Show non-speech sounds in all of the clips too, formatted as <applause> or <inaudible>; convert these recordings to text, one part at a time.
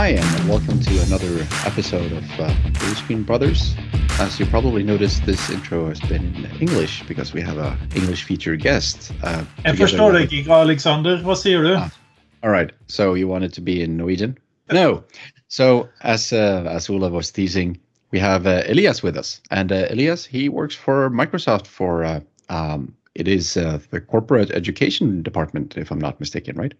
Hi, and welcome to another episode of uh, Blue Screen Brothers. As you probably noticed, this intro has been in English because we have a English featured guest. Uh, Jeg forstår deg ikke, Alexander. Hva sier du? Ah. All right, so you wanted to be in Norwegian? No. So as uh, as Ula was teasing, we have uh, Elias with us, and uh, Elias he works for Microsoft for uh, um, it is uh, the corporate education department, if I'm not mistaken, right?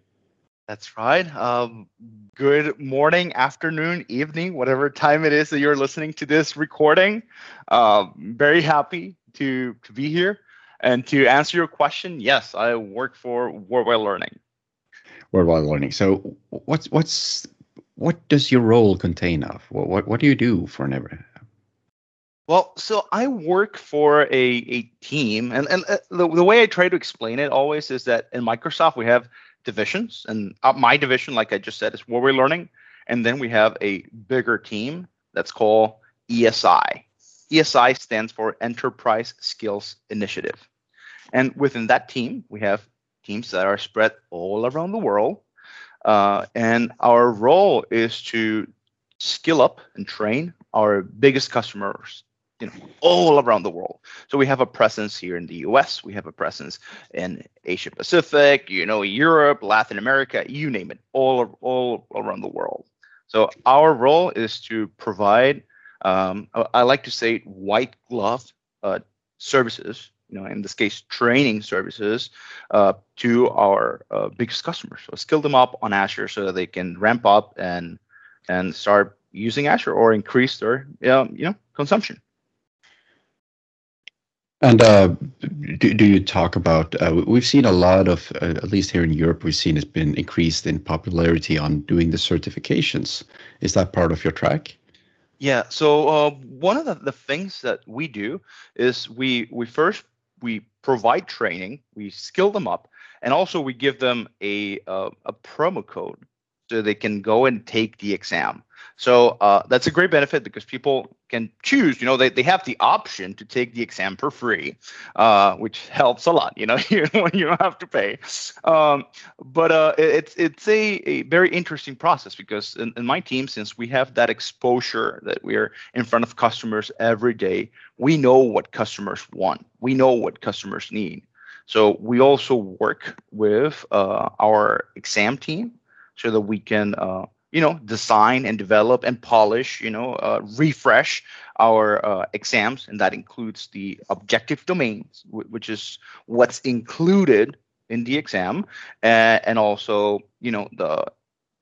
That's right. Um, good morning, afternoon, evening, whatever time it is that you're listening to this recording. Um, very happy to, to be here and to answer your question. Yes, I work for Worldwide Learning. Worldwide Learning. So, what's what's what does your role contain of? What what, what do you do for an ever? Well, so I work for a, a team, and, and uh, the, the way I try to explain it always is that in Microsoft we have divisions, and uh, my division, like I just said, is Worldwide Learning, and then we have a bigger team that's called ESI. ESI stands for Enterprise Skills Initiative, and within that team, we have teams that are spread all around the world, uh, and our role is to skill up and train our biggest customers you know all around the world. So we have a presence here in the us we have a presence in asia pacific you know europe latin america you name it all all around the world. So our role is to provide um, i like to say white glove uh, services you know in this case training services uh, to our uh, biggest customers. So skill them up on azure so that they can ramp up and and start using azure or increase their um, you know consumption and uh, do, do you talk about? Uh, we've seen a lot of, uh, at least here in Europe, we've seen it's been increased in popularity on doing the certifications. Is that part of your track? Yeah. So uh, one of the, the things that we do is we we first we provide training, we skill them up, and also we give them a uh, a promo code so they can go and take the exam. So uh, that's a great benefit because people can choose. You know, they, they have the option to take the exam for free, uh, which helps a lot. You know, <laughs> when you don't have to pay. Um, but uh, it's it's a, a very interesting process because in, in my team, since we have that exposure that we're in front of customers every day, we know what customers want. We know what customers need. So we also work with uh, our exam team so that we can uh, you know design and develop and polish you know uh, refresh our uh, exams and that includes the objective domains which is what's included in the exam and, and also you know the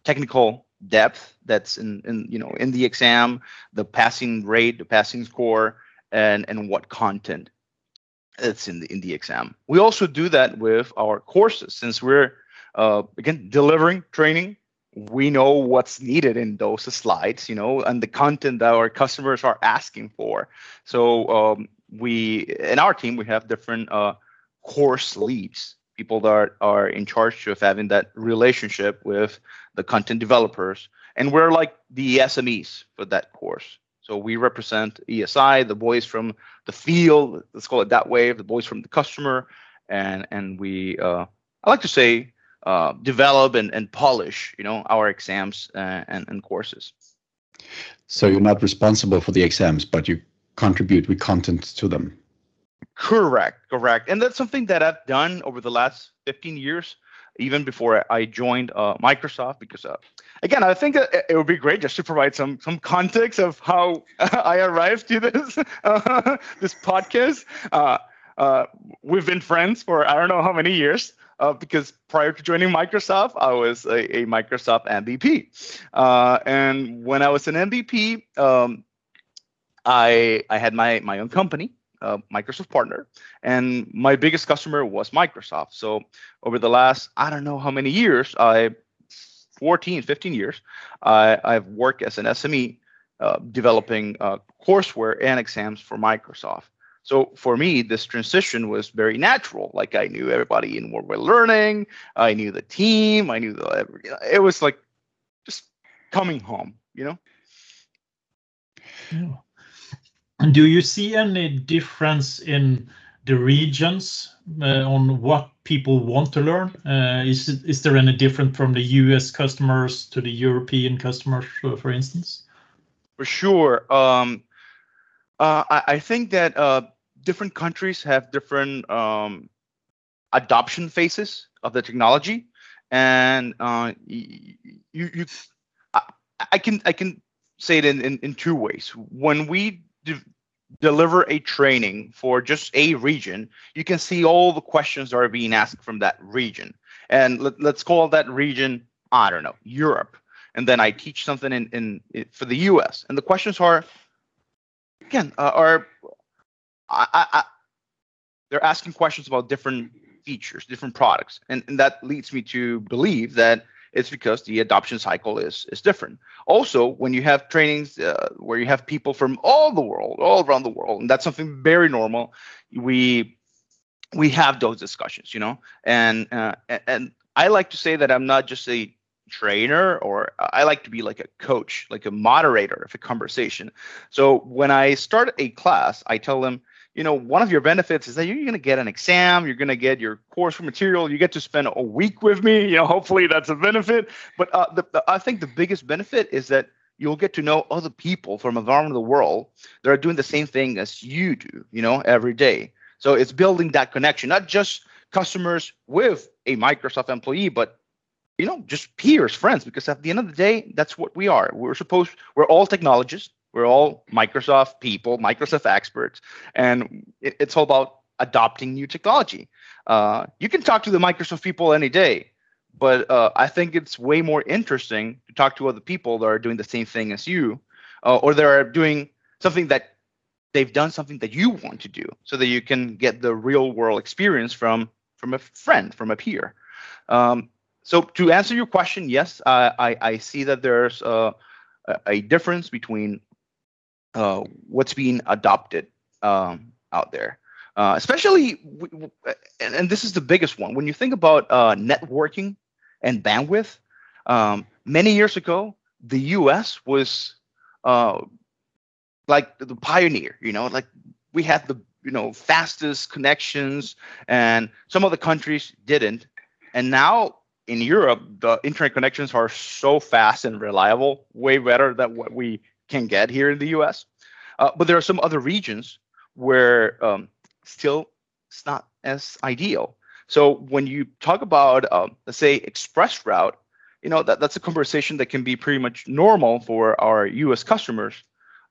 technical depth that's in, in you know in the exam the passing rate the passing score and and what content that's in the in the exam. We also do that with our courses since we're uh, again delivering training we know what's needed in those slides, you know, and the content that our customers are asking for. So um, we, in our team, we have different uh, course leads, people that are, are in charge of having that relationship with the content developers, and we're like the SMEs for that course. So we represent ESI, the boys from the field, let's call it that way, the boys from the customer, and and we, uh, I like to say, uh, develop and, and polish you know our exams uh, and, and courses. So you're not responsible for the exams but you contribute with content to them. Correct correct. And that's something that i've done over the last 15 years even before i joined uh, microsoft because uh, again i think it would be great just to provide some some context of how <laughs> i arrived to this <laughs> this podcast. Uh, we've been friends for i don't know how many years uh, because prior to joining Microsoft, I was a, a Microsoft MVP. Uh, and when I was an MVP, um, I I had my my own company, uh, Microsoft partner, and my biggest customer was Microsoft. So over the last I don't know how many years, I 14, 15 years, I, I've worked as an SME uh, developing uh, courseware and exams for Microsoft. So for me, this transition was very natural. Like I knew everybody in Worldwide Learning, I knew the team, I knew the. It was like just coming home, you know. Yeah. And do you see any difference in the regions uh, on what people want to learn? Uh, is is there any different from the U.S. customers to the European customers, for instance? For sure. Um, uh, I, I, think that uh, different countries have different um, adoption phases of the technology, and uh, you, you, I, I, can I can say it in, in, in two ways. When we de- deliver a training for just a region, you can see all the questions that are being asked from that region, and let, let's call that region I don't know Europe, and then I teach something in, in, in for the U.S. and the questions are again uh, are I, I, they're asking questions about different features, different products, and, and that leads me to believe that it's because the adoption cycle is is different. Also, when you have trainings uh, where you have people from all the world, all around the world, and that's something very normal, we we have those discussions, you know. And uh, and I like to say that I'm not just a trainer or I like to be like a coach, like a moderator of a conversation. So when I start a class, I tell them, you know, one of your benefits is that you're going to get an exam, you're going to get your course material, you get to spend a week with me. You know, hopefully that's a benefit. But uh, the, the, I think the biggest benefit is that you'll get to know other people from around the world that are doing the same thing as you do, you know, every day. So it's building that connection, not just customers with a Microsoft employee, but you know, just peers, friends, because at the end of the day, that's what we are. We're supposed we're all technologists, we're all Microsoft people, Microsoft experts, and it, it's all about adopting new technology. Uh, you can talk to the Microsoft people any day, but uh, I think it's way more interesting to talk to other people that are doing the same thing as you, uh, or they're doing something that they've done something that you want to do, so that you can get the real world experience from from a friend, from a peer. Um, so to answer your question, yes, I, I, I see that there's a, a difference between uh, what's being adopted um, out there. Uh, especially, and, and, this is the biggest one. When you think about uh, networking and bandwidth, um, many years ago, the U.S. was uh, like the pioneer. You know, like we had the you know fastest connections, and some other countries didn't. And now in Europe, the internet connections are so fast and reliable, way better than what we can get here in the US. Uh, but there are some other regions where um, still it's not as ideal. So when you talk about, um, let's say, express route, you know that, that's a conversation that can be pretty much normal for our U.S. customers,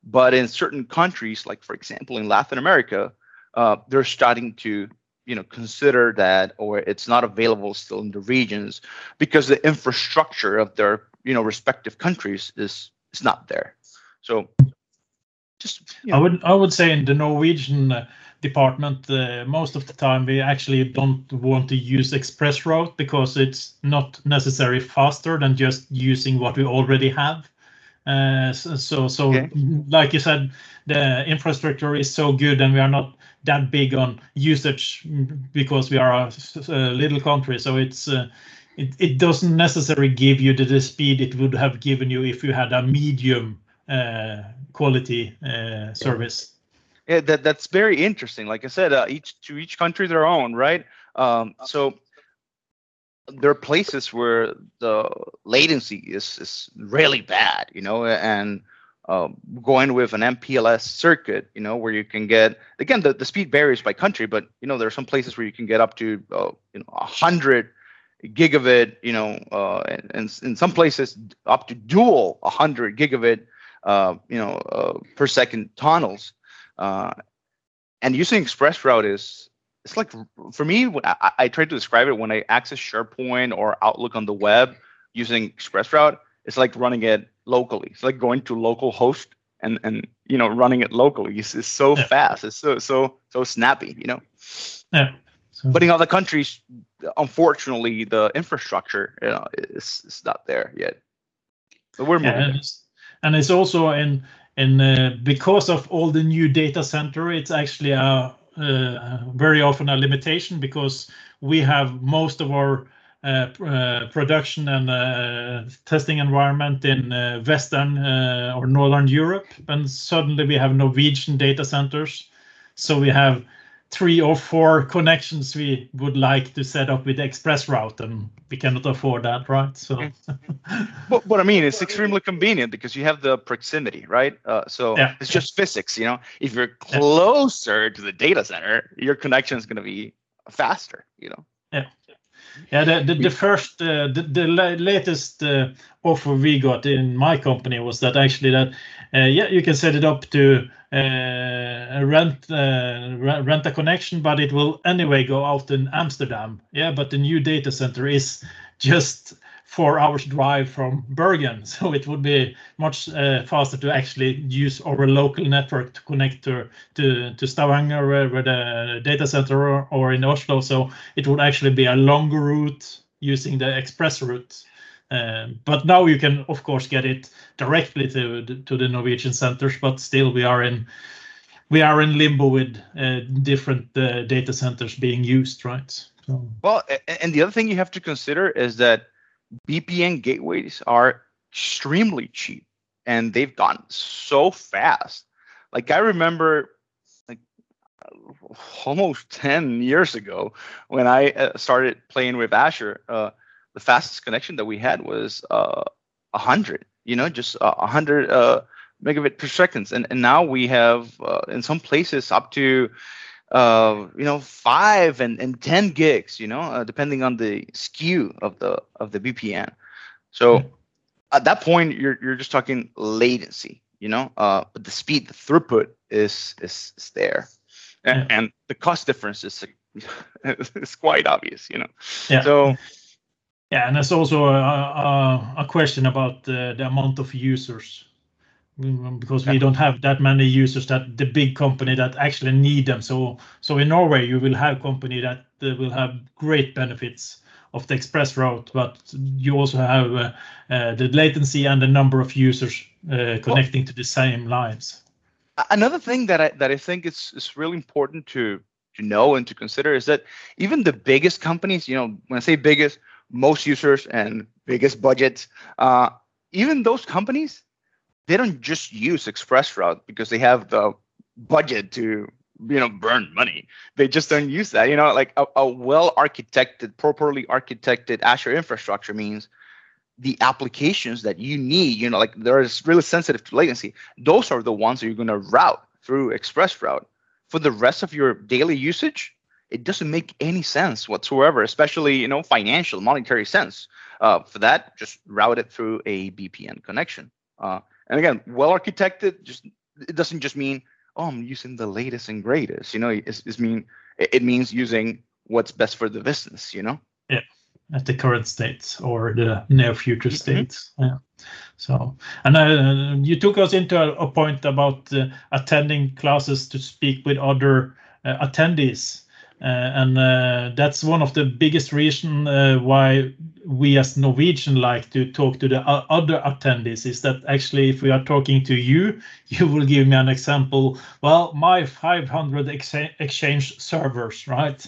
but in certain countries, like for example in Latin America, uh, they're starting to you know consider that or it's not available still in the regions because the infrastructure of their you know respective countries is is not there so just you know. I would I would say in the Norwegian uh, department uh, most of the time we actually don't want to use express route because it's not necessarily faster than just using what we already have. Uh, so so okay. like you said, the infrastructure is so good and we are not that big on usage because we are a, a little country. So it's uh, it, it doesn't necessarily give you the, the, speed it would have given you if you had a medium quality uh, service. Yeah, that that's very interesting. Like I said, uh, each to each country their own, right? Um, so there are places where the latency is is really bad, you know, and uh, going with an MPLS circuit, you know, where you can get again the, the speed varies by country, but you know there are some places where you can get up to uh, you know hundred gigabit, you know, uh, and, and in some places up to dual 100 gigabit uh, you know, uh, per second tunnels. Uh, and using ExpressRoute is it's like for me, I, I try to describe it when I access SharePoint or Outlook on the web using ExpressRoute. It's like running it locally. It's like going to local host and and you know running it locally. It's, it's so yeah. fast. It's so so so snappy. You know. Yeah. So. But in other countries, unfortunately, the infrastructure you know is, is not there yet. But we're moving and it's also in in uh, because of all the new data center, it's actually a, uh, very often a limitation because we have most of our uh, uh production and uh, testing environment in uh, Western or Northern Europe, and suddenly we have Norwegian data centers. So we have three or four connections we would like to set up with ExpressRoute, and we cannot afford that, right? So, <laughs> but, but I mean, it's extremely convenient because you have the proximity, right? Uh, so yeah. it's just physics, you know. If you're closer yeah. to the data center, your connection is going to be faster, you know. Yeah. Yeah, the the, the first uh, the, the latest uh, offer we got in my company was that actually that uh, yeah you can set it up to uh, rent uh, rent a connection, but it will anyway go out in Amsterdam. Yeah, but the new data center is just four hours drive from Bergen, <laughs> so it would be much uh, faster to actually use our local network to connect to to, to Stavanger, where, where the data center, or, or in Oslo. So it would actually be a longer route using the express route. Um, but now you can, of course, get it directly to to the Norwegian centers. But still, we are in we are in limbo with uh, different uh, data centers being used, right? So. Well, and the other thing you have to consider is that VPN gateways are extremely cheap and they've gone so fast. Like I remember like almost 10 years ago when I uh, started playing with Azure, uh, the fastest connection that we had was uh, 100, you know, just uh, 100 uh, megabit per second. And, and now we have uh, in some places up to uh, you know, five and, and 10 gigs, you know, uh, depending on the SKU of the of the VPN. So mm-hmm. at that point, you're you're just talking latency, you know, uh, but the speed, the throughput is is, is there, and, and the cost difference is <laughs> is quite obvious, you know. Yeah. So. Yeah, and there's also a, a, a question about the, the amount of users. Because we don't have that many users that the big company that actually need them. So so in norway you will have a company that uh, will have great benefits of the express route but you also have uh, uh, the latency and the number of users uh, connecting well, to the same lines. another thing that i that i think is is really important to to know and to consider is that even the biggest companies you know when i say biggest most users and biggest budgets. Uh, even those companies they don't just use ExpressRoute because they have the budget to you know burn money. They just don't use that. You know like a, a well architected properly architected azure infrastructure means the applications that you need you know like they're really sensitive to latency. Those are the ones that you're going to route through ExpressRoute for the rest of your daily usage it doesn't make any sense whatsoever especially you know financial monetary sense uh, for that just route it through a vpn connection uh, and again, well architected, just it doesn't just mean oh I'm using the latest and greatest. You know, it's, it's mean it means using what's best for the business. You know. Yeah, at the current state or the near future state. Mm-hmm. Yeah. So, and uh, you took us into a, a point about uh, attending classes to speak with other uh, attendees. Uh, and uh, that's one of the biggest reason uh, why we as Norwegian like to talk to the other attendees is that actually if we are talking to you, <laughs> you will give me an example. Well, my 500 exchange servers, right?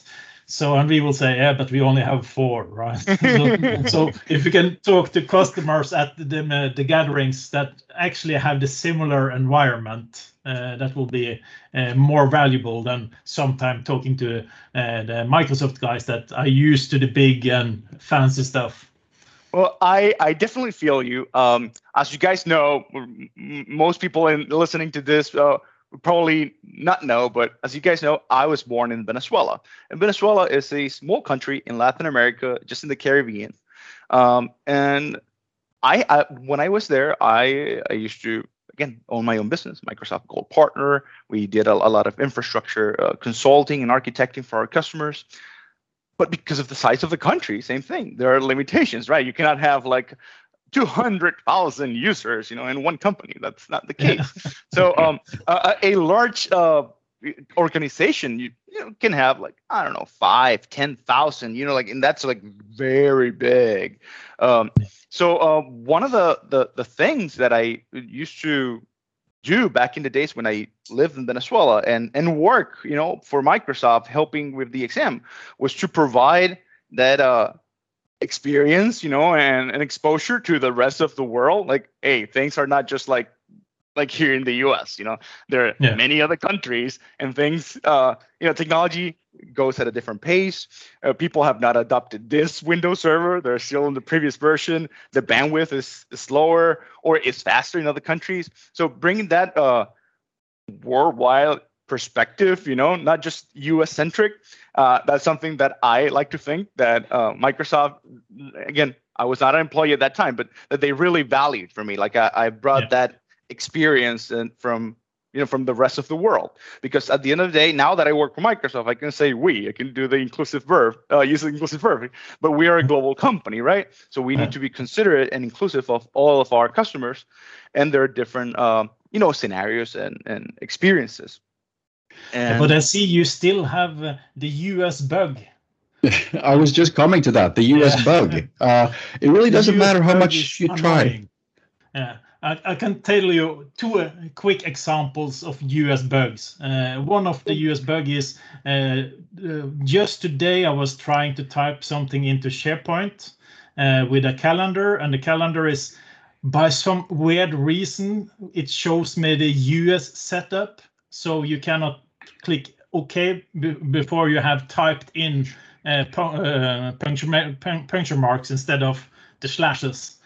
So, and we will say, yeah, but we only have four, <laughs> right? <laughs> so, so, if we can talk to customers at the, uh, the gatherings that actually have the similar environment, uh, that will be uh, more valuable than sometime talking to uh, the Microsoft guys that are used to the big and fancy stuff. Well, I, I definitely feel you. Um, as you guys know, most people in listening to this uh, probably not know, but as you guys know, I was born in Venezuela. And Venezuela is a small country in Latin America, just in the Caribbean. Um, and I, I, when I was there, I, I used to again own my own business, Microsoft Gold Partner. We did a, a lot of infrastructure uh, consulting and architecting for our customers. But because of the size of the country, same thing. There are limitations, right? You cannot have like 200,000 users, you know, in one company. That's not the case. so um, a, a large uh, organization, you, you know, can have like, I don't know, five, 10,000, you know, like, and that's like very big. Um, so uh, one of the, the, the things that I used to do back in the days when I lived in Venezuela and, and work, you know, for Microsoft helping with the exam was to provide that uh, experience, you know, and, and exposure to the rest of the world. Like, hey, things are not just like like here in the US. You know, there are yeah. many other countries and things. Uh, you know, technology goes at a different pace. Uh, people have not adopted this Windows server; they're still in the previous version. The bandwidth is, is slower or is faster in other countries. So bringing that uh, worldwide perspective, you know, not just US centric. Uh, that's something that I like to think that uh, Microsoft, again, I was not an employee at that time, but that they really valued for me. Like I, I brought yeah. that experience and from you know from the rest of the world because at the end of the day now that i work for microsoft i can say we i can do the inclusive verb uh, use the inclusive verb but we are a global company right so we need to be considerate and inclusive of all of our customers and there are different uh, you know scenarios and and experiences and but i see you still have uh, the us bug <laughs> I was just coming to that. The US yeah. bug. <laughs> Uh, it really doesn't matter how much you annoying. try. Yeah. I, I, can tell you two uh, quick examples of US bugs. Uh, one of the US bug is uh, uh, just today I was trying to type something into SharePoint uh, with a calendar, and the calendar is by some weird reason it shows me the US setup, so you cannot click OK before you have typed in uh, puncture, puncture marks instead of the slashes.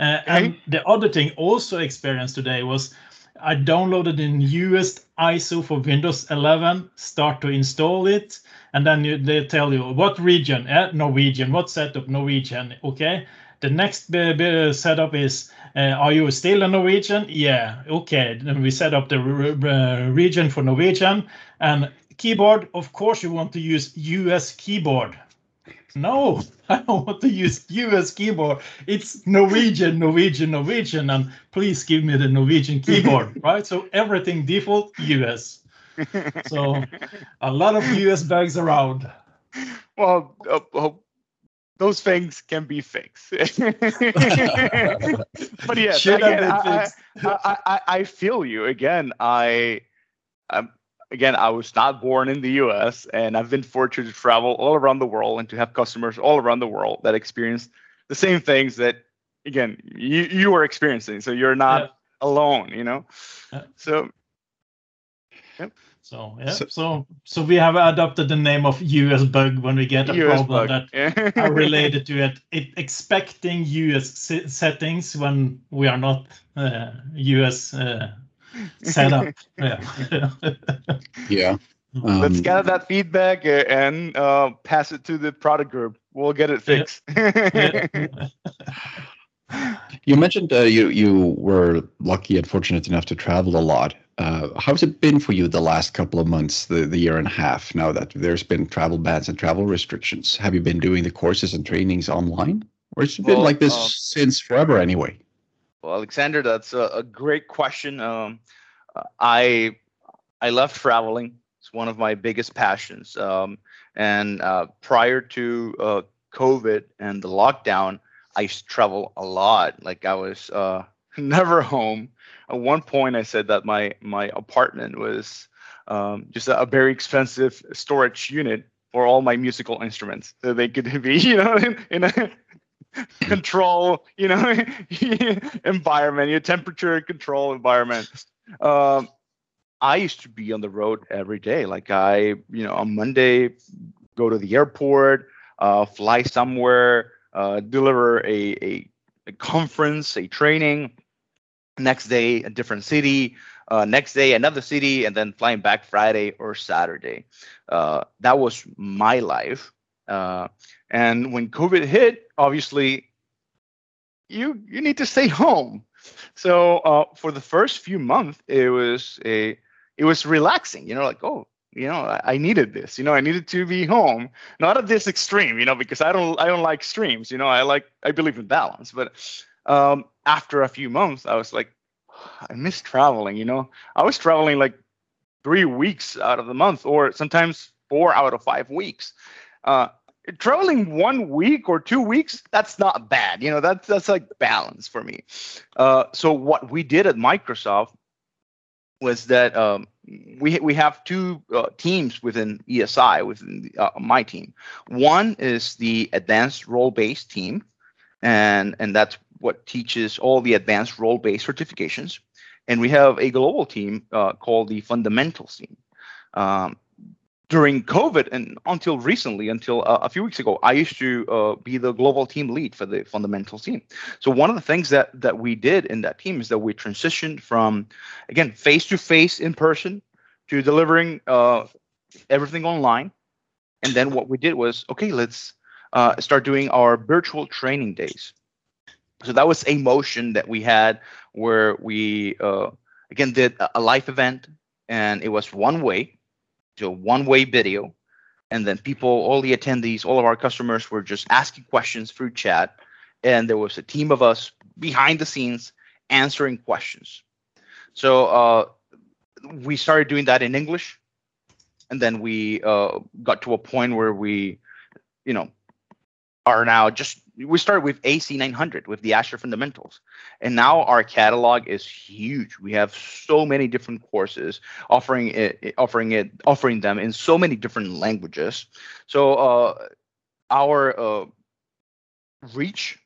Uh, and the other thing also experienced today was I downloaded the newest ISO for Windows 11, start to install it, and then you, they tell you what region, eh, Norwegian, what setup, Norwegian, okay? The next setup is, uh, are you still a Norwegian? Yeah, okay. Then we set up the region for Norwegian and keyboard. Of course, you want to use US keyboard. No, <laughs> I don't want to use US keyboard. It's Norwegian, Norwegian, Norwegian, and please give me the Norwegian keyboard, <laughs> right? So everything default US. So a lot of US bugs around. Well, uh, well those things can be fixed. <laughs> but yes, again, I, I, I, I, feel you. Again, I, I'm, again, I was not born in the US and I've been fortunate to travel all around the world and to have customers all around the world that experience the same things that again you, you are experiencing. So you're not yeah. alone, you know? Yeah. So yep. So yeah, so, so, so we have adopted the name of US bug when we get a US problem bug. that <laughs> are related to it, it, expecting US settings when we are not uh, US uh, setup. <laughs> yeah. yeah. Um, Let's gather that feedback and uh, pass it to the product group. We'll get it fixed. <laughs> Yeah. you mentioned uh, you you were lucky and fortunate enough to travel a lot. Uh, how's it been for you the last couple of months, the, the year and a half, now that there's been travel bans and travel restrictions? Have you been doing the courses and trainings online? Or has it well, been like this um, since forever anyway? Well, Alexander, that's a, a great question. Um, I I love traveling. It's one of my biggest passions. Um, and uh, prior to uh, COVID and the lockdown, I used to travel a lot. Like I was uh, <laughs> never home. At one point, I said that my my apartment was um, just a, very expensive storage unit for all my musical instruments. So they could <laughs> be, you know, in, in a <laughs> control, you know, <laughs> environment, your temperature control environment. Um, I used to be on the road every day. Like I, you know, on Monday, go to the airport, uh, fly somewhere, uh, deliver a, a, a conference, a training. Next day, a different city. Uh, next day, another city, and then flying back Friday or Saturday. Uh, that was my life. Uh, and when COVID hit, obviously, you you need to stay home. So uh, for the first few months, it was a it was relaxing. You know, like oh, you know, I, I, needed this. You know, I needed to be home, not at this extreme. You know, because I don't I don't like extremes. You know, I like I believe in balance. But um, after a few months, I was like, I miss traveling. You know, I was traveling like three weeks out of the month, or sometimes four out of five weeks. Uh, traveling one week or two weeks that's not bad you know that's that's like balance for me uh, so what we did at microsoft was that um, we we have two uh, teams within esi within the, uh, my team one is the advanced role based team and and that's what teaches all the advanced role based certifications and we have a global team uh, called the fundamentals team. Um, during COVID and until recently, until uh, a few weeks ago, I used to uh, be the global team lead for the fundamentals team. So one of the things that that we did in that team is that we transitioned from, again, face to face in person to delivering uh, everything online. And then what we did was, okay, let's uh, start doing our virtual training days. So that was a motion that we had where we uh, again did a live event, and it was one way to a one-way video, and then people, all the attendees, all of our customers were just asking questions through chat, and there was a team of us behind the scenes answering questions. So uh, we started doing that in English, and then we uh, got to a point where we, you know, are now just we started with AZ900 with the Azure fundamentals, and now our catalog is huge. We have so many different courses offering it, offering it, offering them in so many different languages. So uh, our uh, reach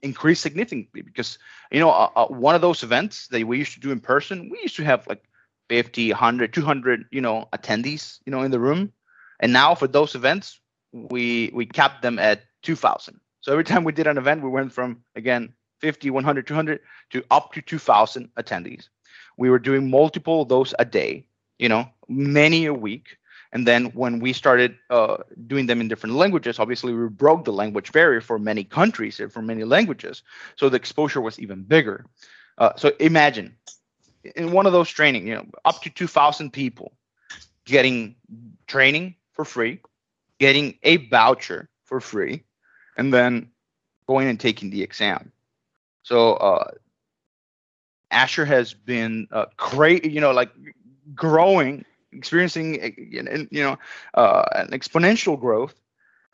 increased significantly because you know uh, uh, one of those events that we used to do in person, we used to have like 50, 100, 200, you know, attendees, you know, in the room, and now for those events, we we capped them at 2000 so every time we did an event we went from again 50 100 200 to up to 2000 attendees. We were doing multiple of those a day you know many a week. And then when we started uh, doing them in different languages obviously we broke the language barrier for many countries and for many languages. So the exposure was even bigger. Uh, so imagine in one of those training you know up to 2000 people getting training for free getting a voucher for free, and then going and taking the exam. So uh, Azure has been uh, great, you know, like growing, experiencing, you know, uh, an exponential growth.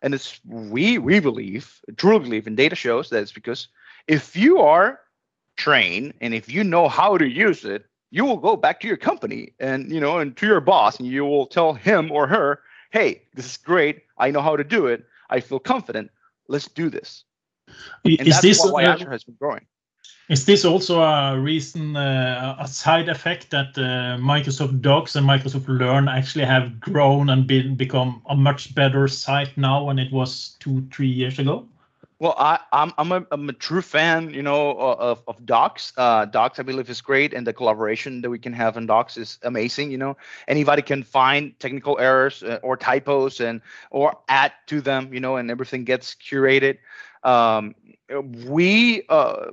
And it's we we believe, truly believe, and data shows that it's because if you are trained and if you know how to use it, you will go back to your company and you know and to your boss and you will tell him or her hey, this is great. I know how to do it. I feel confident. Let's do this. And is this why uh, Azure has been growing. Is this also a reason, uh, a side effect that uh, Microsoft Docs and Microsoft Learn actually have grown and been become a much better site now than it was two, three years ago? Well, I, I'm I'm a, I'm a true fan, you know, of, of Docs. Uh, Docs, I believe, is great, and the collaboration that we can have in Docs is amazing. You know, anybody can find technical errors uh, or typos and or add to them, you know, and everything gets curated. Um, we, uh,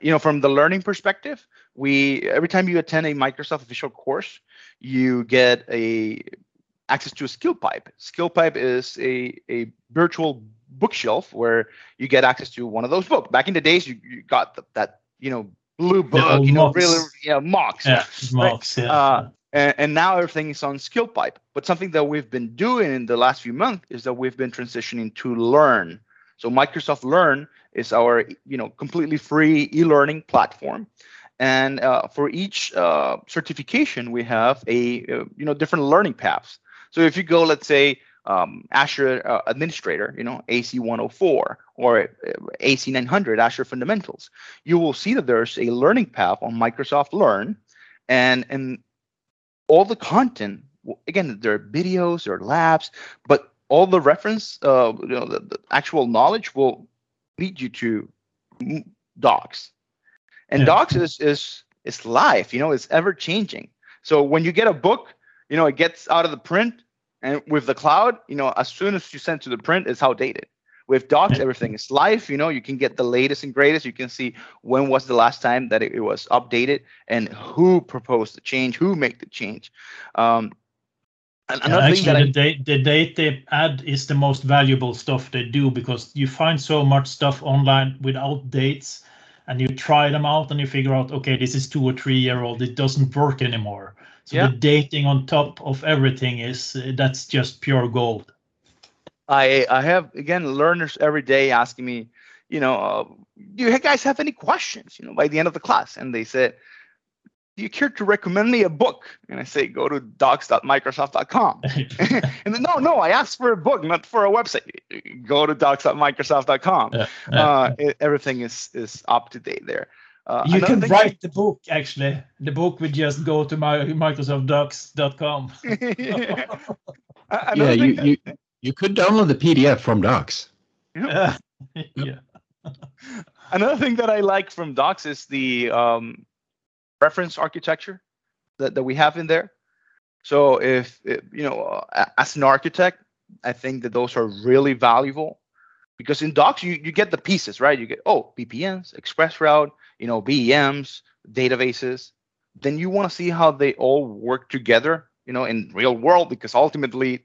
you know, from the learning perspective, we every time you attend a Microsoft official course, you get a access to a SkillPipe. Skill pipe is a a virtual bookshelf where you get access to one of those books. Back in the days, you, you got the, that you know blue book, you know, really yeah, MOOCs, yeah, <laughs> MOOCs, yeah. Uh, and, and, now everything is on SkillPipe. But something that we've been doing in the last few months is that we've been transitioning to Learn. So Microsoft Learn is our you know completely free e-learning platform. And uh, for each uh, certification, we have a uh, you know different learning paths. So if you go, let's say, um, Azure uh, Administrator, you know, AZ104 or uh, AZ900, Azure Fundamentals, you will see that there's a learning path on Microsoft Learn, and and all the content. Again, there are videos, there are labs, but all the reference, uh, you know, the, the actual knowledge will lead you to Docs, and yeah. Docs is is is life. You know, it's ever changing. So when you get a book, you know, it gets out of the print and with the cloud, you know, as soon as you send to the print, it's outdated. With Docs, everything is live. You know, you can get the latest and greatest. You can see when was the last time that it, was updated and who proposed the change, who made the change. Um, and yeah, actually, the, I, the date they add is the most valuable stuff they do because you find so much stuff online without dates and you try them out and you figure out, okay, this is two or three year old. It doesn't work anymore. So yeah. the dating on top of everything is uh, that's just pure gold. I I have again learners every day asking me, you know, uh, do you guys have any questions? You know, by the end of the class, and they said, do you care to recommend me a book? And I say, go to docs.microsoft.com. <laughs> <laughs> and then, no, no, I asked for a book, not for a website. Go to docs.microsoft.com. Yeah, yeah. Uh, it, everything is is up to date there. Uh, you can write the book actually. The book would just go to my microsoftdocs.com. <laughs> <laughs> yeah, you, you you could download the PDF from Docs. <laughs> Yeah. yeah. Another thing that I like from Docs is the um, reference architecture that, that we have in there. So if, if you know, uh, as an architect, I think that those are really valuable because in Docs you, you get the pieces, right? You get oh VPNs, Express Route, you know, VMs, databases. Then you want to see how they all work together, you know, in real world because ultimately,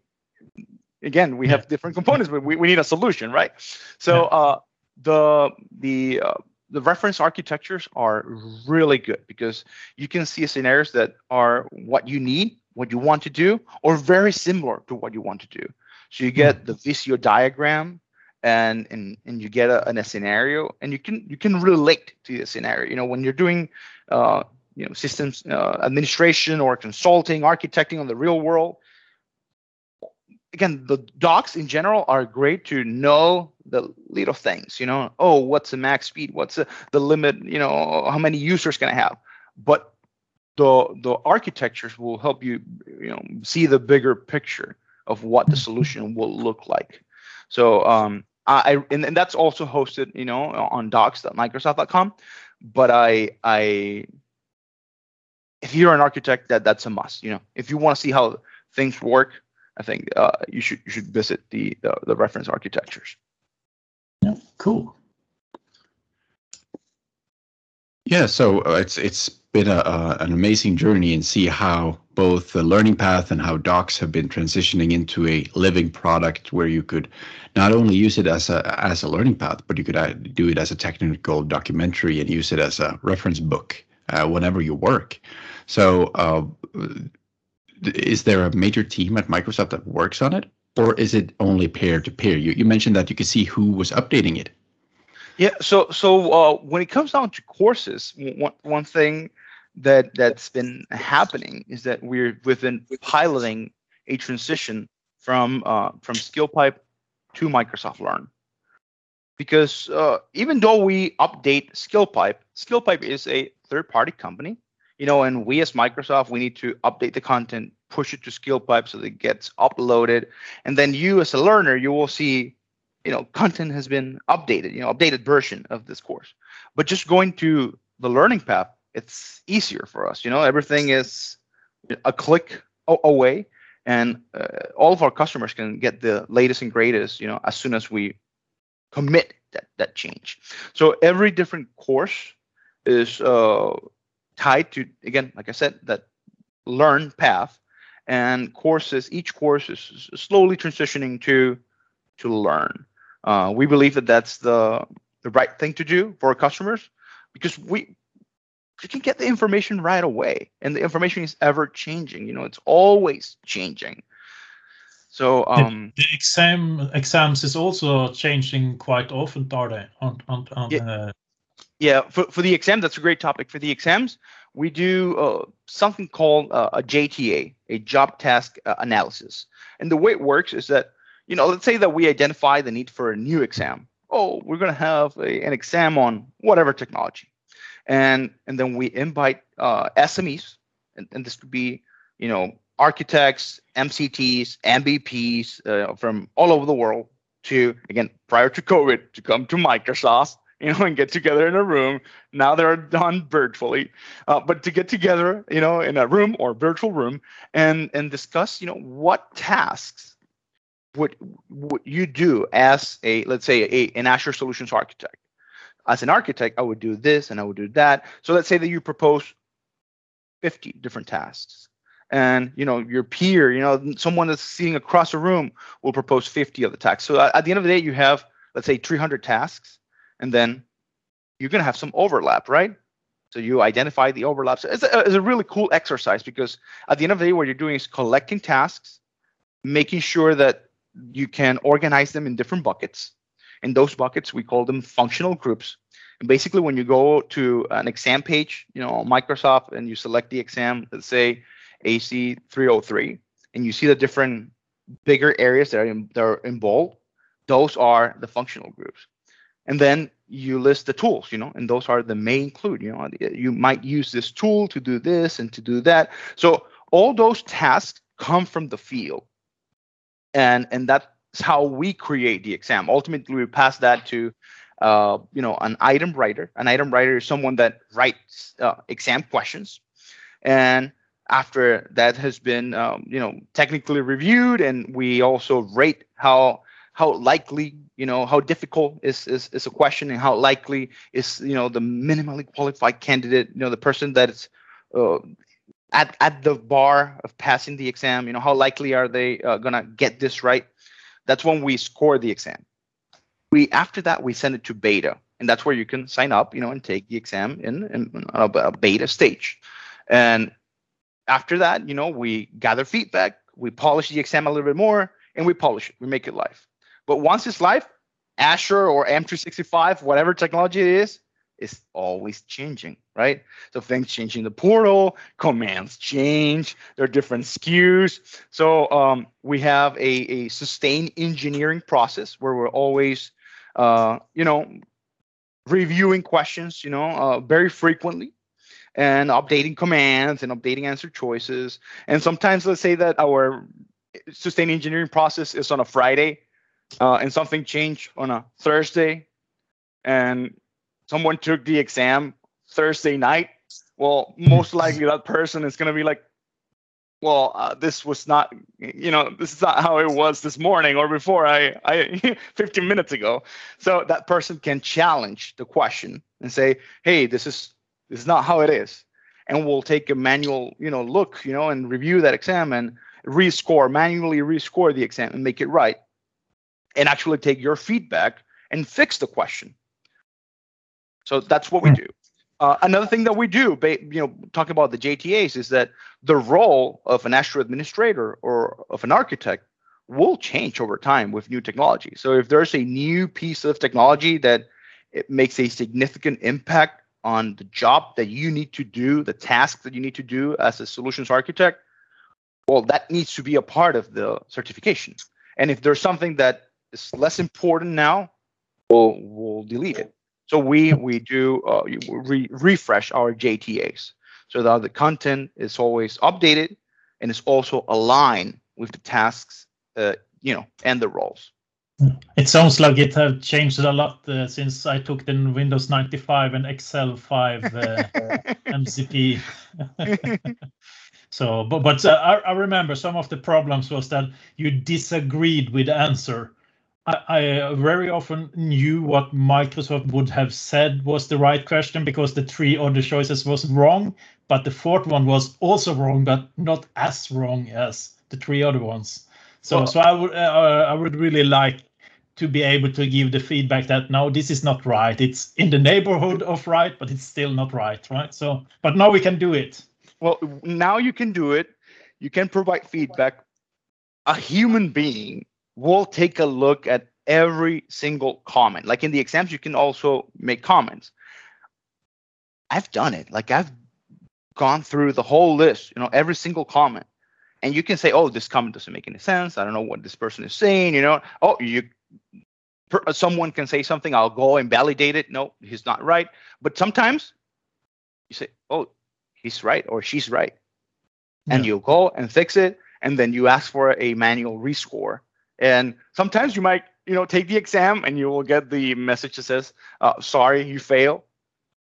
again, we have different components, but we, we need a solution, right? So uh, the the uh, the reference architectures are really good because you can see scenarios that are what you need, what you want to do, or very similar to what you want to do. So you get hmm. the Visio diagram and and and you get a, a scenario and you can you can relate to the scenario. You know, when you're doing uh, you know systems uh, administration or consulting, architecting on the real world, again, the docs in general are great to know the little things, you know, oh, what's the max speed? What's the, the limit? You know, how many users can I have? But the the architectures will help you, you know, see the bigger picture of what the solution will look like. So um, I and, and that's also hosted, you know, on docs.microsoft.com. But I I if you're an architect, that that's a must. You know, if you want to see how things work, I think uh, you should you should visit the, the, the reference architectures. Yeah, cool. Yeah, so uh, it's it's been a, a, an amazing journey and see how both the learning path and how docs have been transitioning into a living product where you could not only use it as a as a learning path, but you could do it as a technical documentary and use it as a reference book uh, whenever you work. So, uh, is there a major team at Microsoft that works on it, or is it only peer to peer? You you mentioned that you could see who was updating it. Yeah. So so uh, when it comes down to courses, one one thing that that's been happening is that we're within piloting a transition from uh, from SkillPipe to Microsoft Learn. Because uh, even though we update SkillPipe, SkillPipe is a third-party company, you know, and we as Microsoft, we need to update the content, push it to SkillPipe so that it gets uploaded, and then you as a learner, you will see, you know, content has been updated, you know, updated version of this course. But just going to the learning path, it's easier for us. You know, everything is a click away, and uh, all of our customers can get the latest and greatest. You know, as soon as we commit that that change. So every different course is uh, tied to again, like I said, that learn path, and courses. Each course is slowly transitioning to to learn. Uh, we believe that that's the the right thing to do for our customers because we you can get the information right away and the information is ever changing you know it's always changing. So um the, the exam exams is also changing quite often are they on on, on yeah, uh, yeah for, for the exam that's a great topic. For the exams we do uh, something called uh, a jta a job task uh, analysis. And the way it works is that you know let's say that we identify the need for a new exam. Oh we're going to have a, an exam on whatever technology. And and then we invite uh, SMEs, and, and, this could be you know architects, MCTs, MVPs uh, from all over the world to again prior to COVID to come to Microsoft, you know, and get together in a room. Now they're done virtually, uh, but to get together, you know, in a room or virtual room and and discuss, you know, what tasks would would you do as a let's say a, an Azure solutions architect as an architect, I would do this and I would do that. So let's say that you propose 50 different tasks. And you know your peer, you know someone that's sitting across the room will propose 50 of the tasks. So uh, at the end of the day, you have let's say 300 tasks, and then you're gonna have some overlap, right? So you identify the overlaps. It's a, it's a really cool exercise because at the end of the day, what you're doing is collecting tasks, making sure that you can organize them in different buckets, in those buckets, we call them functional groups. And basically, when you go to an exam page, you know, Microsoft, and you select the exam, let's say AZ 303, and you see the different bigger areas that are in, that are in bold, those are the functional groups. and then you list the tools, you know, and those are the main clue. you know, you might use this tool to do this and to do that. So all those tasks come from the field. And and that's how we create the exam. Ultimately, we pass that to uh, you know, an item writer. An item writer is someone that writes uh, exam questions. And after that has been, um, you know, technically reviewed, and we also rate how how likely you know how difficult is, is is a question and how likely is you know the minimally qualified candidate you know the person that's uh, at at the bar of passing the exam you know how likely are they uh, gonna get this right? That's when we score the exam. We after that we send it to beta and that's where you can sign up you know and take the exam in, in a, beta stage. And after that you know we gather feedback we polish the exam a little bit more and we polish it. We make it live. But once it's live, Azure or M365, whatever technology it is, is always changing, right? So things change in the portal, commands change, there are different SKUs. So um, we have a, a sustained engineering process where we're always, uh, you know, reviewing questions, you know, uh, very frequently and updating commands and updating answer choices. And sometimes let's say that our sustained engineering process is on a Friday uh, and something changed on a Thursday, and someone took the exam Thursday night, well, most likely that person is going to be like, well, uh, this was not, you know, this is not how it was this morning or before I, I <laughs> 15 minutes ago. So that person can challenge the question and say, hey, this is this is not how it is, and we'll take a manual, you know, look, you know, and review that exam and rescore manually rescore the exam and make it right and actually take your feedback and fix the question. So that's what we hmm. do. Uh, another thing that we do, you know, talking about the JTAs, is that the role of an Azure administrator or of an architect will change over time with new technology. So if there's a new piece of technology that it makes a significant impact on the job that you need to do, the task that you need to do as a solutions architect, well, that needs to be a part of the certification. And if there's something that is less important now, we'll we'll delete it. So we we do uh, re- refresh our JTAs so that the content is always updated and is also aligned with the tasks, uh, you know, and the roles. It sounds like it have changed a lot uh, since I took the Windows 95 and Excel 5 uh, <laughs> MCP. <laughs> so, but but uh, I, I remember some of the problems was that you disagreed with the answer I, I, very often knew what Microsoft would have said was the right question because the three other choices was wrong, but the fourth one was also wrong, but not as wrong as the three other ones. So, well, so I would, uh, I would really like to be able to give the feedback that no, this is not right. It's in the neighborhood of right, but it's still not right, right? So, but now we can do it. Well, now you can do it. You can provide feedback. A human being we'll take a look at every single comment. Like in the exams, you can also make comments. I've done it. Like I've gone through the whole list, you know, every single comment. And you can say, oh, this comment doesn't make any sense. I don't know what this person is saying, you know. Oh, you someone can say something, I'll go and validate it. No, he's not right. But sometimes you say, oh, he's right or she's right. Yeah. And you go and fix it. And then you ask for a manual rescore and sometimes you might, you know, take the exam and you will get the message that says, uh, sorry, you fail.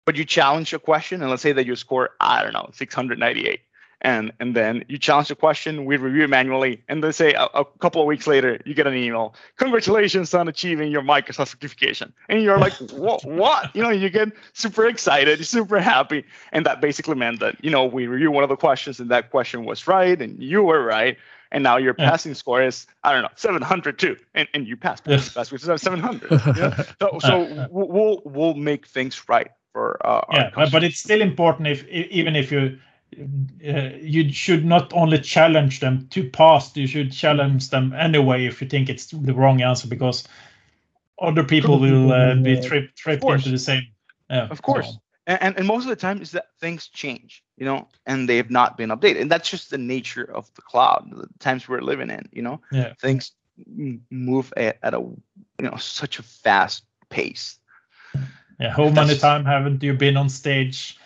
But you challenge a question, and let's say that you score, I don't know, 698 and and then you challenge the question we review it manually and they say a, a, couple of weeks later you get an email congratulations on achieving your microsoft certification. And you're like <laughs> what what? You know you get super excited super happy. And that basically meant that you know we review one of the questions and that question was right and you were right and now your yeah. passing score is I don't know 702, and, and you pass. yeah. passed which is 700. <laughs> yeah? So, so we'll we'll make things right for uh, yeah, but, but it's still important if even if you uh, you should not only challenge them to pass, you should challenge them anyway if you think it's the wrong answer because other people will uh, be tripped tripped into the same. Yeah, of course. So and, and most of the time is that things change you know and they have not been updated. And that's just the nature of the cloud the times we're living in you know? Yeah. things move at, at a you know such a fast pace. Yeah, how many times haven't you been on stage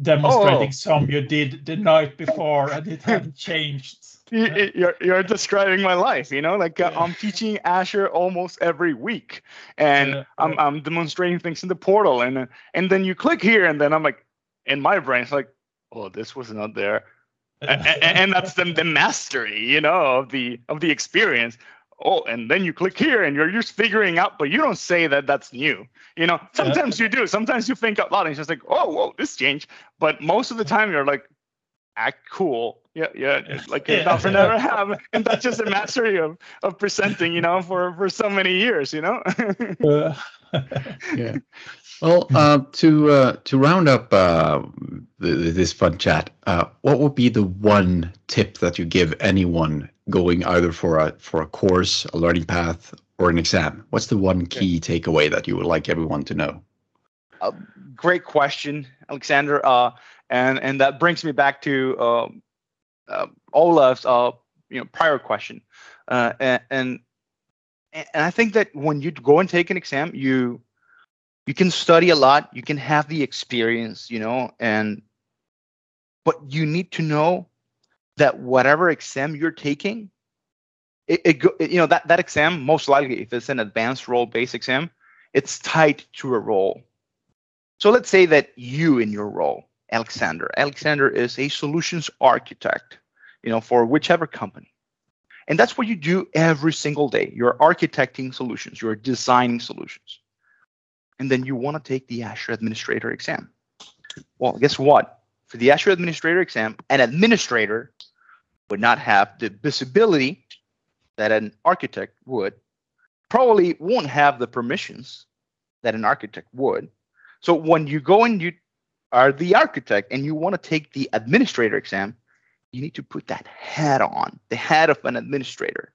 demonstrating oh. some you did the night before and it <laughs> hadn't changed? You're, you're describing my life, you know, like uh, I'm teaching Azure almost every week. And yeah, I'm, I'm demonstrating things in the portal and, and then you click here and then I'm like, in my brain, it's like, oh, this was not there. <laughs> and, and, that's the, the mastery, you know, of the of the experience. Oh, and then you click here and you're just figuring out, but you don't say that that's new. You know, sometimes you do. Sometimes you think out loud and it's just like, oh, whoa, this changed. But most of the time you're like, act cool. Yeah, yeah, like yeah. never never have, and that's just a mastery of of presenting, you know, for for so many years, you know. <laughs> Uh, <laughs> yeah. Well, uh, to uh, to round up uh, the, this fun chat, uh, what would be the one tip that you give anyone going either for a for a course, a learning path, or an exam? What's the one key takeaway that you would like everyone to know? Uh, great question, Alexander. Uh, and and that brings me back to um, Olaf's you know prior question, and, and and I think that when you go and take an exam, you you can study a lot you can have the experience you know and but you need to know that whatever exam you're taking it, it, you know that that exam most likely if it's an advanced role based exam it's tied to a role. So let's say that you in your role alexander. Alexander is a solutions architect you know for whichever company and that's what you do every single day you're architecting solutions you're designing solutions and then you want to take the Azure Administrator exam. Well, guess what? For the Azure Administrator exam, an administrator would not have the visibility that an architect would, probably won't have the permissions that an architect would. So when you go and you are the architect and you want to take the administrator exam, you need to put that hat on, the hat of an administrator.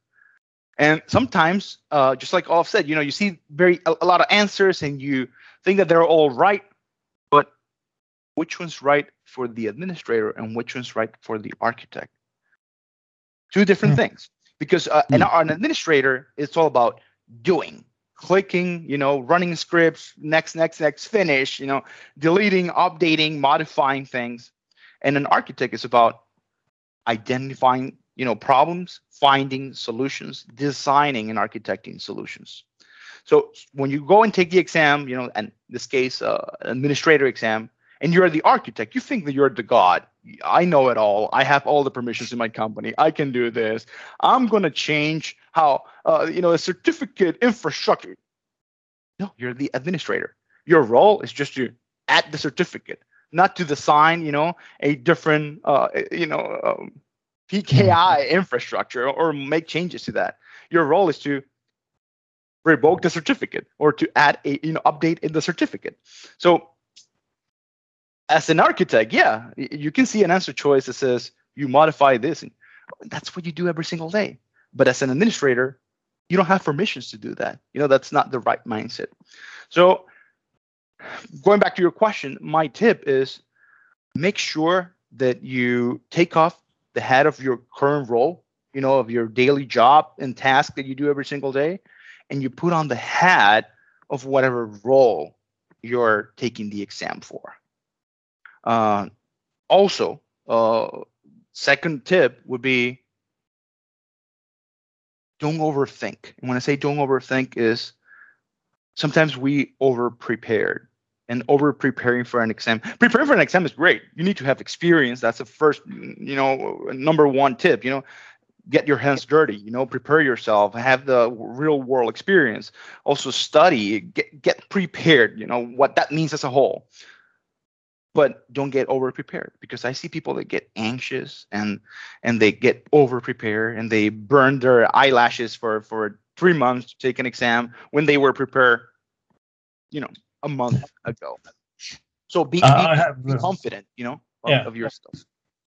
And sometimes, uh, just like Olaf said, you know, you see very a, a, lot of answers and you think that they're all right, but which one's right for the administrator and which one's right for the architect? Two different mm. things. Because uh, mm. an, an administrator, it's all about doing, clicking, you know, running scripts, next, next, next, finish, you know, deleting, updating, modifying things. And an architect is about identifying you know problems finding solutions designing and architecting solutions. So when you go and take the exam you know and this case uh, administrator exam and you're the architect you think that you're the god. I know it all. I have all the permissions in my company. I can do this. I'm going to change how uh, you know a certificate infrastructure. No you're the administrator. Your role is just to add the certificate not to design you know a different uh, you know um, PKI infrastructure or make changes to that. Your role is to revoke the certificate or to add a you know update in the certificate. So as an architect, yeah, you can see an answer choice that says you modify this and that's what you do every single day. But as an administrator, you don't have permissions to do that. You know, that's not the right mindset. So going back to your question, my tip is make sure that you take off the head of your current role, you know, of your daily job and task that you do every single day, and you put on the hat of whatever role you're taking the exam for. Uh, also, uh, second tip would be don't overthink. And when I say don't overthink, is sometimes we over prepared and over preparing for an exam. Preparing for an exam is great. You need to have experience. That's the first, you know, number one tip. You know, get your hands dirty. You know, prepare yourself. Have the real world experience. Also study. Get get prepared. You know what that means as a whole. But don't get over prepared because I see people that get anxious and and they get over prepared and they burn their eyelashes for for three months to take an exam when they were prepared. You know, a month ago. So be, uh, be, be confident, you know, of, yeah. of, your stuff.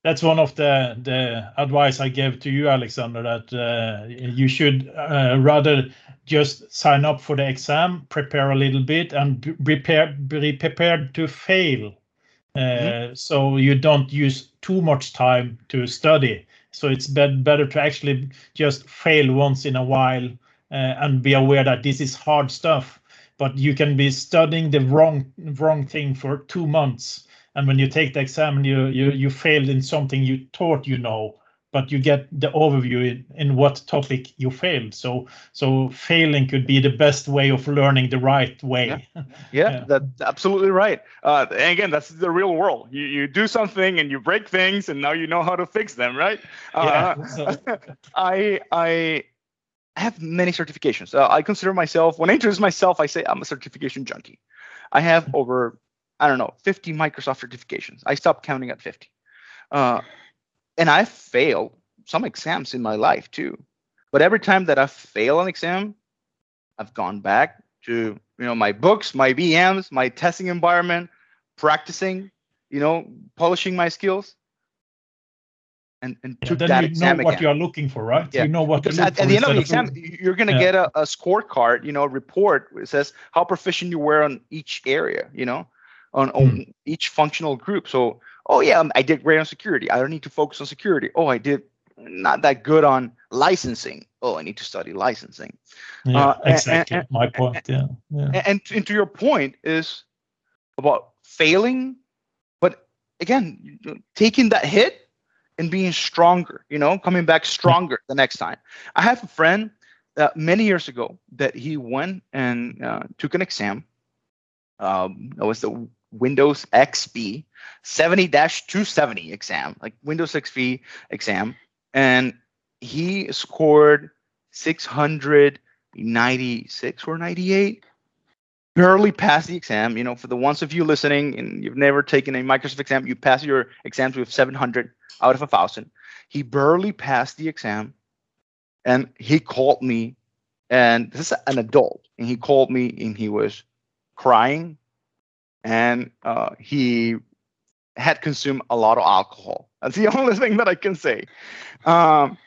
That's one of the the advice I gave to you, Alexander. That uh, you should uh, rather just sign up for the exam, prepare a little bit, and prepare be prepared to fail. Uh, mm-hmm. So you don't use too much time to study. So it's better to actually just fail once in a while uh, and be aware that this is hard stuff but you can be studying the wrong wrong thing for two months and when you take the exam you you you failed in something you thought you know but you get the overview in, in what topic you failed. So so failing could be the best way of learning the right way. Yeah, <laughs> yeah, yeah. that's absolutely right. Uh, and again that's the real world. You, you do something and you break things and now you know how to fix them right? Uh, yeah, <laughs> so. <laughs> i i have many certifications. Uh, i consider myself when i introduce myself i say i'm a certification junkie. I have over i don't know 50 microsoft certifications. I stopped counting at 50 uh, and I failed some exams in my life too. But every time that I fail an exam, I've gone back to you know my books, my VMs, my testing environment, practicing, you know, polishing my skills, and and yeah, took that exam know what again. you're looking for, right? Yeah. You know what because at, at, the end of the exam, you're going to yeah. get a, a scorecard, you know, a report that says how proficient you were on each area, you know, on, on hmm. each functional group. So oh yeah, I did great on security. I don't need to focus on security. Oh, I did not that good on licensing. Oh, I need to study licensing. Yeah, uh, exactly. And, and, My point. Yeah. yeah. And, and to your point is about failing, but again, taking that hit and being stronger. You know, coming back stronger the next time. I have a friend uh, many years ago that he went and uh, took an exam. Um, it was the Windows XP 70-270 exam, like Windows XP exam, and he scored 696 or 98. Barely passed the exam. You know, for the ones of you listening and you've never taken a Microsoft exam, you pass your exams with 700 out of a thousand. He barely passed the exam, and he called me, and this is an adult, and he called me and he was crying and uh, he had consumed a lot of alcohol. <laughs> That's the only thing that I can say. Um,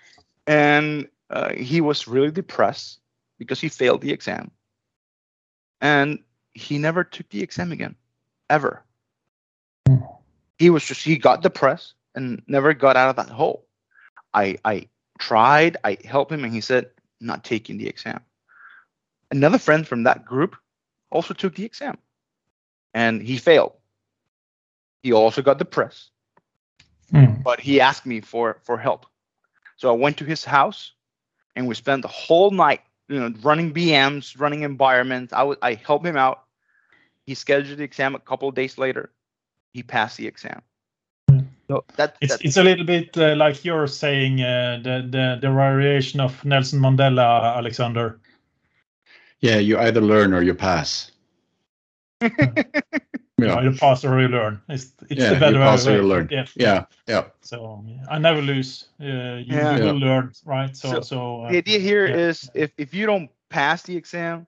and uh, he was really depressed because he failed the exam. And he never took the exam again, ever. He was just, he got depressed and never got out of that hole. I, I tried, I helped him, and he said, not taking the exam. Another friend from that group also took the exam and he failed. He also got depressed, mm. but he asked me for for help. So I went to his house, and we spent the whole night, you know, running VMs, running environments. I would I helped him out. He scheduled the exam a couple of days later. He passed the exam. So that, it's, it's a little bit uh, like you're saying uh, the, the the variation of Nelson Mandela, Alexander. Yeah, you either learn or you pass yeah. you pass or you learn. It's, it's yeah, the better you pass way. or you learn. Yeah, yeah, yeah. So I never lose. Uh, you yeah. will learn, right? So, so, so uh, the idea here yeah. is if if you don't pass the exam,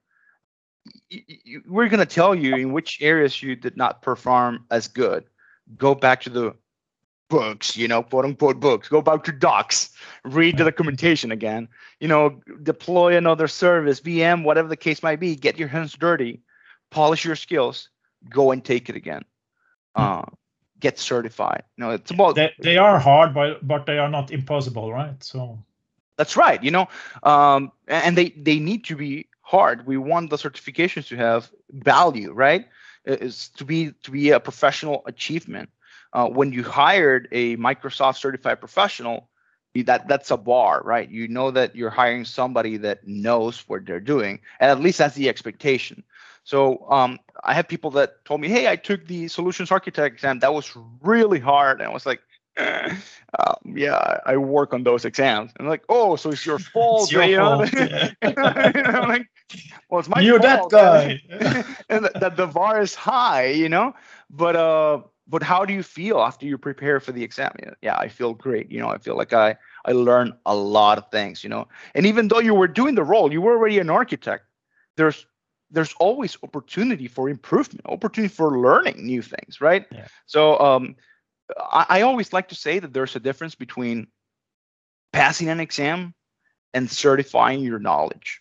you, you, we're going to tell you in which areas you did not perform as good. Go back to the books, you know, quote unquote books. Go back to docs, read the documentation again. You know, deploy another service, VM, whatever the case might be. Get your hands dirty polish your skills, go and take it again. Hmm. Uh, get certified. Know, it's about they, they are hard, but but they are not impossible, right? So that's right. You know, um, and they they need to be hard. We want the certifications to have value, right? Is to be to be a professional achievement. Uh, when you hired a Microsoft certified professional, that that's a bar, right? You know that you're hiring somebody that knows what they're doing, and at least that's the expectation. So um, I have people that told me, "Hey, I took the solutions architect exam. That was really hard." And I was like, eh, um, "Yeah, I work on those exams." And I'm like, "Oh, so it's your <laughs> fault?" it's your fault. <laughs> Yeah. I'm like, "Well, it's my You're fault. that guy." <laughs> and that the bar is high, you know. But uh, but how do you feel after you prepare for the exam? Yeah, I feel great. You know, I feel like I I learned a lot of things. You know, and even though you were doing the role, you were already an architect. There's there's always opportunity for improvement, opportunity for learning new things, right? Yeah. So um, I, I always like to say that there's a difference between passing an exam and certifying your knowledge.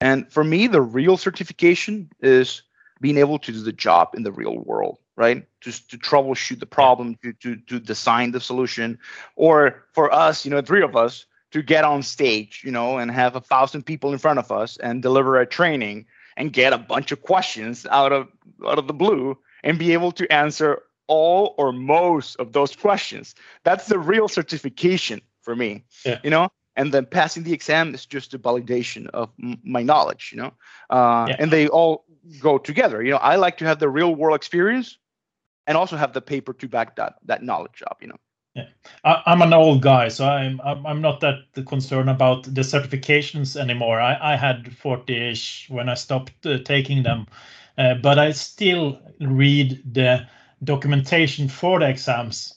And for me, the real certification is being able to do the job in the real world, right? Just to troubleshoot the problem, to, to, to design the solution, or for us, you know, three of us, to get on stage, you know, and have a thousand people in front of us and deliver a training and get a bunch of questions out of out of the blue and be able to answer all or most of those questions. That's the real certification for me. Yeah. You know, and then passing the exam is just a validation of m- my knowledge. You know, uh, yeah. and they all go together. You know, I like to have the real world experience and also have the paper to back that that knowledge up. You know. Yeah. I, am an old guy, so I'm I'm not that concerned about the certifications anymore. I, I had 40ish when I stopped uh, taking them, uh, but I still read the documentation for the exams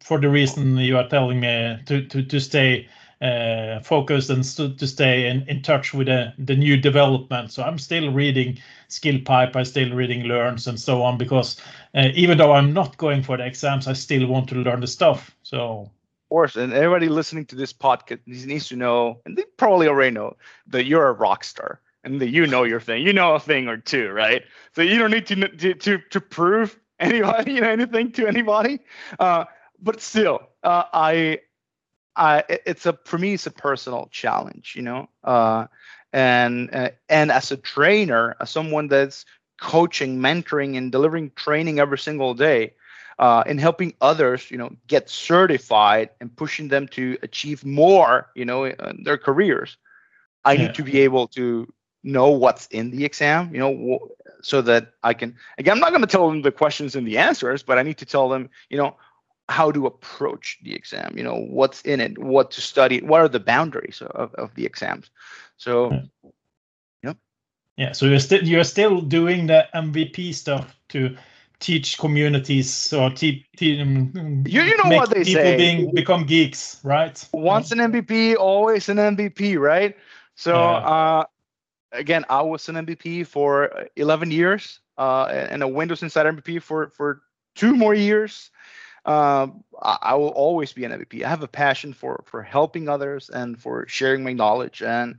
for the reason you are telling me to to to stay uh, focused and st- to stay in, in touch with the, the new development. So I'm still reading SkillPipe, I'm still reading Learns and so on because uh, even though I'm not going for the exams, I still want to learn the stuff. So of course, and everybody listening to this podcast needs to know, and they probably already know that you're a rock star and that you know your thing. You know a thing or two, right? So you don't need to to to, to prove <laughs> anybody, you know, anything to anybody. Uh, but still, uh, I I, it's a for me it's a personal challenge, you know. Uh, and uh, and as a trainer, as someone that's coaching, mentoring, and delivering training every single day, uh, and helping others, you know, get certified and pushing them to achieve more, you know, in their careers. I yeah. need to be able to know what's in the exam, you know, so that I can. Again, I'm not going to tell them the questions and the answers, but I need to tell them, you know, how to approach the exam you know what's in it what to study what are the boundaries of, of the exams. So yeah. Yeah so you're still you're still doing the mvp stuff to teach communities or teach um, you, you know what they people say. being become geeks right? Once an mvp always an mvp right? So yeah. uh again i was an mvp for 11 years uh and a windows insider mvp for for two more years um, I, I, will always be an MVP. I have a passion for for helping others and for sharing my knowledge. And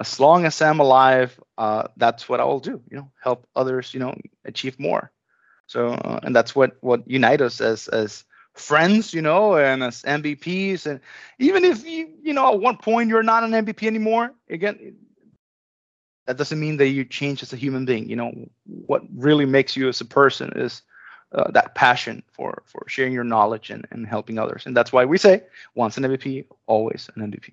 as long as I'm alive, uh, that's what I will do. You know, help others. You know, achieve more. So, uh, and that's what what unite us as as friends. You know, and as MVPs. And even if you you know at one point you're not an MVP anymore, again. That doesn't mean that you change as a human being. You know what really makes you as a person is uh, that passion for for sharing your knowledge and, and helping others. And that's why we say once an MVP, always an MVP.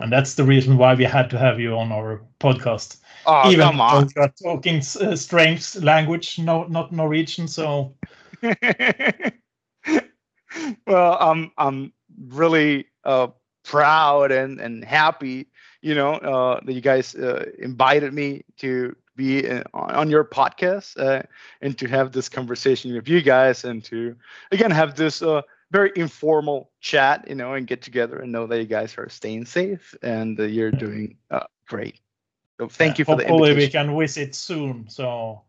And that's the reason why we had to have you on our podcast. Oh, Even come on. You're talking uh, strange language, no, not Norwegian. So. <laughs> well, I'm I'm really uh, proud and and happy, you know, uh, that you guys uh, invited me to be on your podcast uh, and to have this conversation with you guys and to again have this uh, very informal chat you know and get together and know that you guys are staying safe and uh, you're doing uh, great. So thank yeah, you for hopefully the we can visit soon so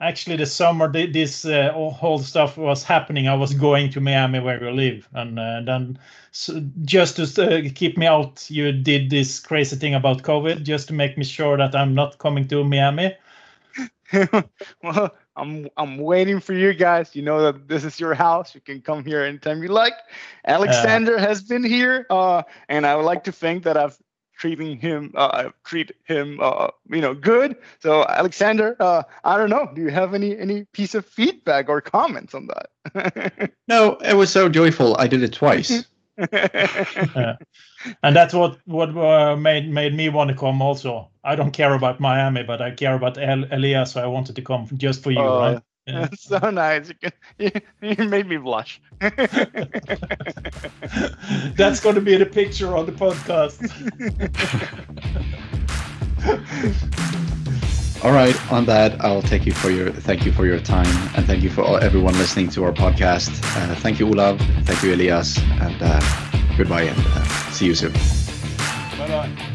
actually the summer this uh, whole stuff was happening. I was going to miami where you live. And uh, then so just to uh, keep me out you did this crazy thing about covid just to make me sure that i'm not coming to miami. <laughs> Well i'm i'm waiting for you guys. You know that this is your house. You can come here anytime you like. Alexander has been here uh, and i would like to think that i've treating him uh, treat him uh, you know good. So Alexander, uh, I don't know. Do you have any any piece of feedback or comments on that? <laughs> no, it was so joyful. I did it twice. <laughs> yeah. And that's what what uh, made made me want to come. Also, I don't care about Miami, but I care about El- Elias, so I wanted to come just for you. Oh, right? Yeah. <laughs> so nice. <laughs> You, you made me blush. <laughs> That's going to be the picture on the podcast. all right. On that, I'll take you for your thank you for your time and thank you for all, everyone listening to our podcast. Uh, thank you, Olav. Thank you, Elias, and uh, goodbye and uh, see you soon. Bye bye.